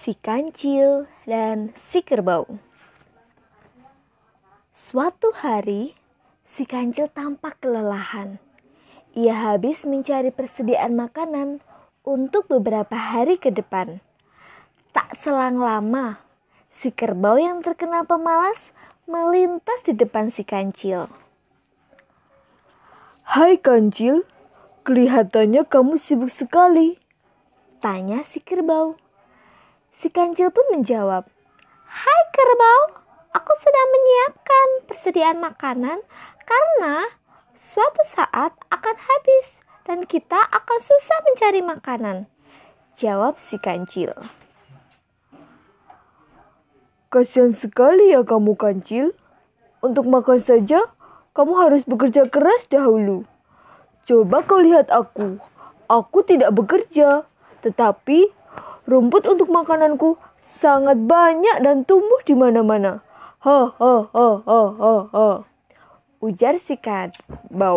si kancil, dan si kerbau. Suatu hari, si kancil tampak kelelahan. Ia habis mencari persediaan makanan untuk beberapa hari ke depan. Tak selang lama, si kerbau yang terkenal pemalas melintas di depan si kancil. Hai kancil, kelihatannya kamu sibuk sekali. Tanya si kerbau. Si kancil pun menjawab, Hai kerbau, aku sedang menyiapkan persediaan makanan karena suatu saat akan habis dan kita akan susah mencari makanan. Jawab si kancil. Kasihan sekali ya kamu kancil. Untuk makan saja, kamu harus bekerja keras dahulu. Coba kau lihat aku. Aku tidak bekerja, tetapi rumput untuk makananku sangat banyak dan tumbuh di mana-mana. Ha ha ha ha ha ha. Ujar si bau.